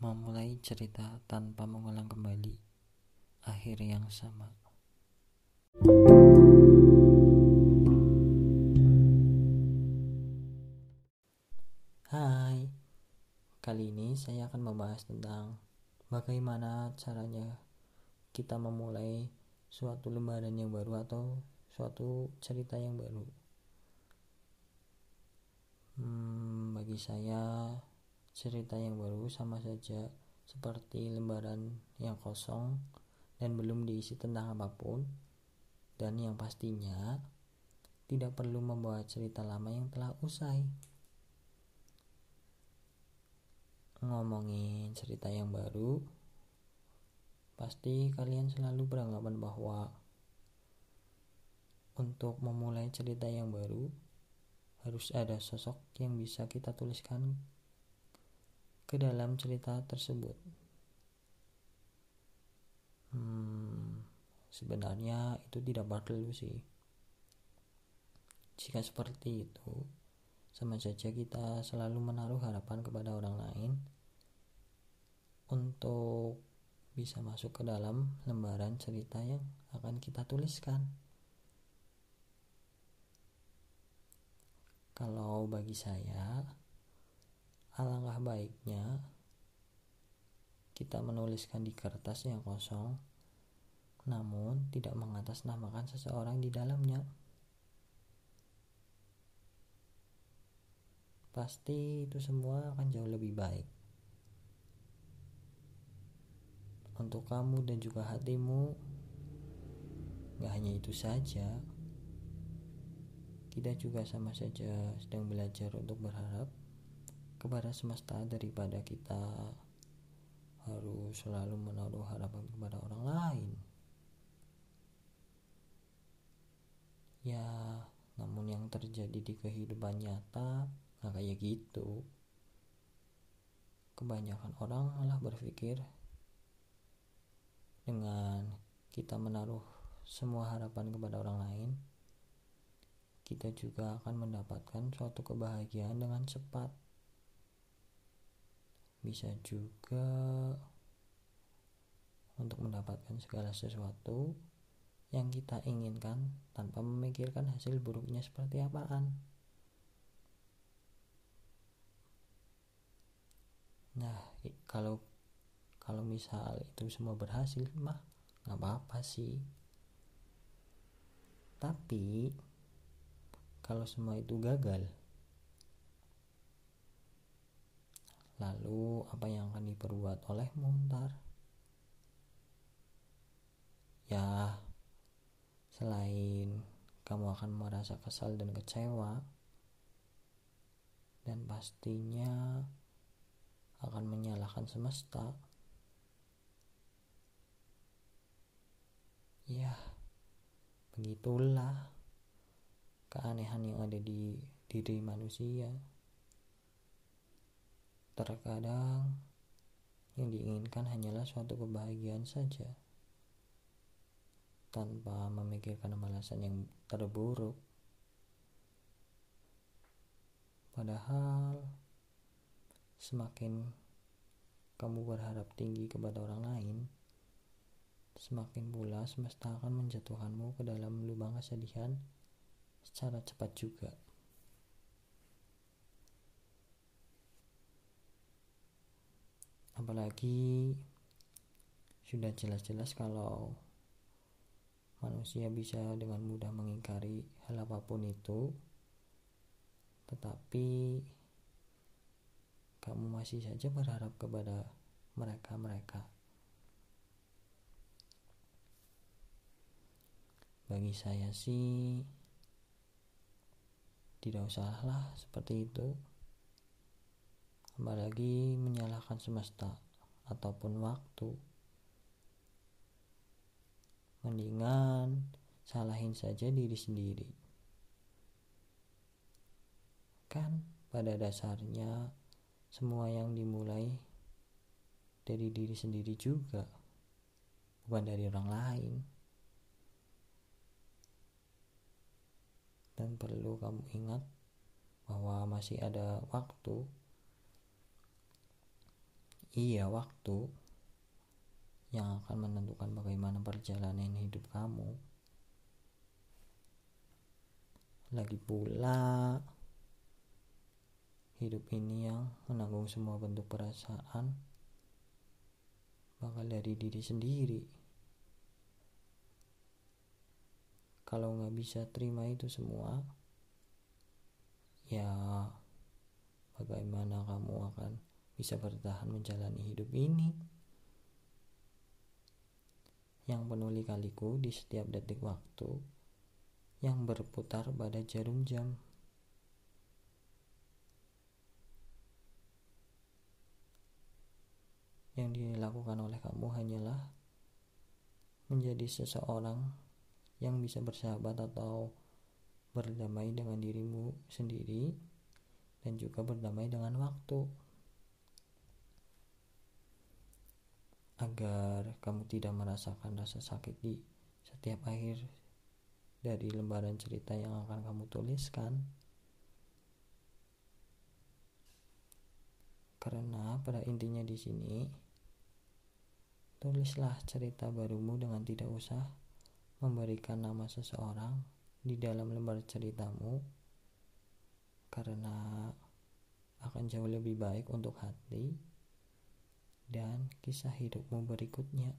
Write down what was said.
memulai cerita tanpa mengulang kembali akhir yang sama. Hai, kali ini saya akan membahas tentang bagaimana caranya kita memulai suatu lembaran yang baru atau suatu cerita yang baru. Hmm, bagi saya cerita yang baru sama saja seperti lembaran yang kosong dan belum diisi tentang apa pun. Dan yang pastinya tidak perlu membawa cerita lama yang telah usai. Ngomongin cerita yang baru pasti kalian selalu beranggapan bahwa untuk memulai cerita yang baru harus ada sosok yang bisa kita tuliskan ke dalam cerita tersebut. Hmm, sebenarnya itu tidak perlu sih. Jika seperti itu, sama saja kita selalu menaruh harapan kepada orang lain untuk bisa masuk ke dalam lembaran cerita yang akan kita tuliskan. Kalau bagi saya, alangkah baiknya kita menuliskan di kertas yang kosong, namun tidak mengatasnamakan seseorang di dalamnya. Pasti itu semua akan jauh lebih baik untuk kamu dan juga hatimu. Gak hanya itu saja, kita juga sama saja sedang belajar untuk berharap kepada semesta daripada kita harus selalu menaruh harapan kepada orang lain. Ya, namun yang terjadi di kehidupan nyata nggak kayak gitu. Kebanyakan orang malah berpikir dengan kita menaruh semua harapan kepada orang lain, kita juga akan mendapatkan suatu kebahagiaan dengan cepat. Bisa juga untuk mendapatkan segala sesuatu yang kita inginkan tanpa memikirkan hasil buruknya seperti apaan. Nah, kalau kalau misal itu semua berhasil mah nggak apa-apa sih. Tapi kalau semua itu gagal lalu apa yang akan diperbuat oleh ntar ya selain kamu akan merasa kesal dan kecewa dan pastinya akan menyalahkan semesta ya begitulah keanehan yang ada di diri manusia. Terkadang yang diinginkan hanyalah suatu kebahagiaan saja, tanpa memikirkan balasan yang terburuk. Padahal, semakin kamu berharap tinggi kepada orang lain, semakin pula semesta akan menjatuhkanmu ke dalam lubang kesedihan secara cepat juga. Apalagi sudah jelas-jelas kalau manusia bisa dengan mudah mengingkari hal apa pun itu, tetapi kamu masih saja berharap kepada mereka-mereka. Bagi saya sih, tidak usahlah seperti itu. Apalagi menyalahkan semesta ataupun waktu. Mendingan salahin saja diri sendiri. Kan pada dasarnya semua yang dimulai dari diri sendiri juga bukan dari orang lain. Dan perlu kamu ingat bahwa masih ada waktu iya waktu yang akan menentukan bagaimana perjalanan hidup kamu. Lagi pula hidup ini yang menanggung semua bentuk perasaan bakal dari diri sendiri. Kalau nggak bisa terima itu semua ya bagaimana kamu akan bisa bertahan menjalani hidup ini yang penuh lika-liku di setiap detik waktu yang berputar pada jarum jam. Yang dilakukan oleh kamu hanyalah menjadi seseorang yang bisa bersahabat atau berdamai dengan dirimu sendiri dan juga berdamai dengan waktu agar kamu tidak merasakan rasa sakit di setiap akhir dari lembaran cerita yang akan kamu tuliskan. Karena pada intinya di sini tulislah cerita barumu dengan tidak usah memberikan nama seseorang di dalam lembar ceritamu karena akan jauh lebih baik untuk hati dan kisah hidupmu berikutnya.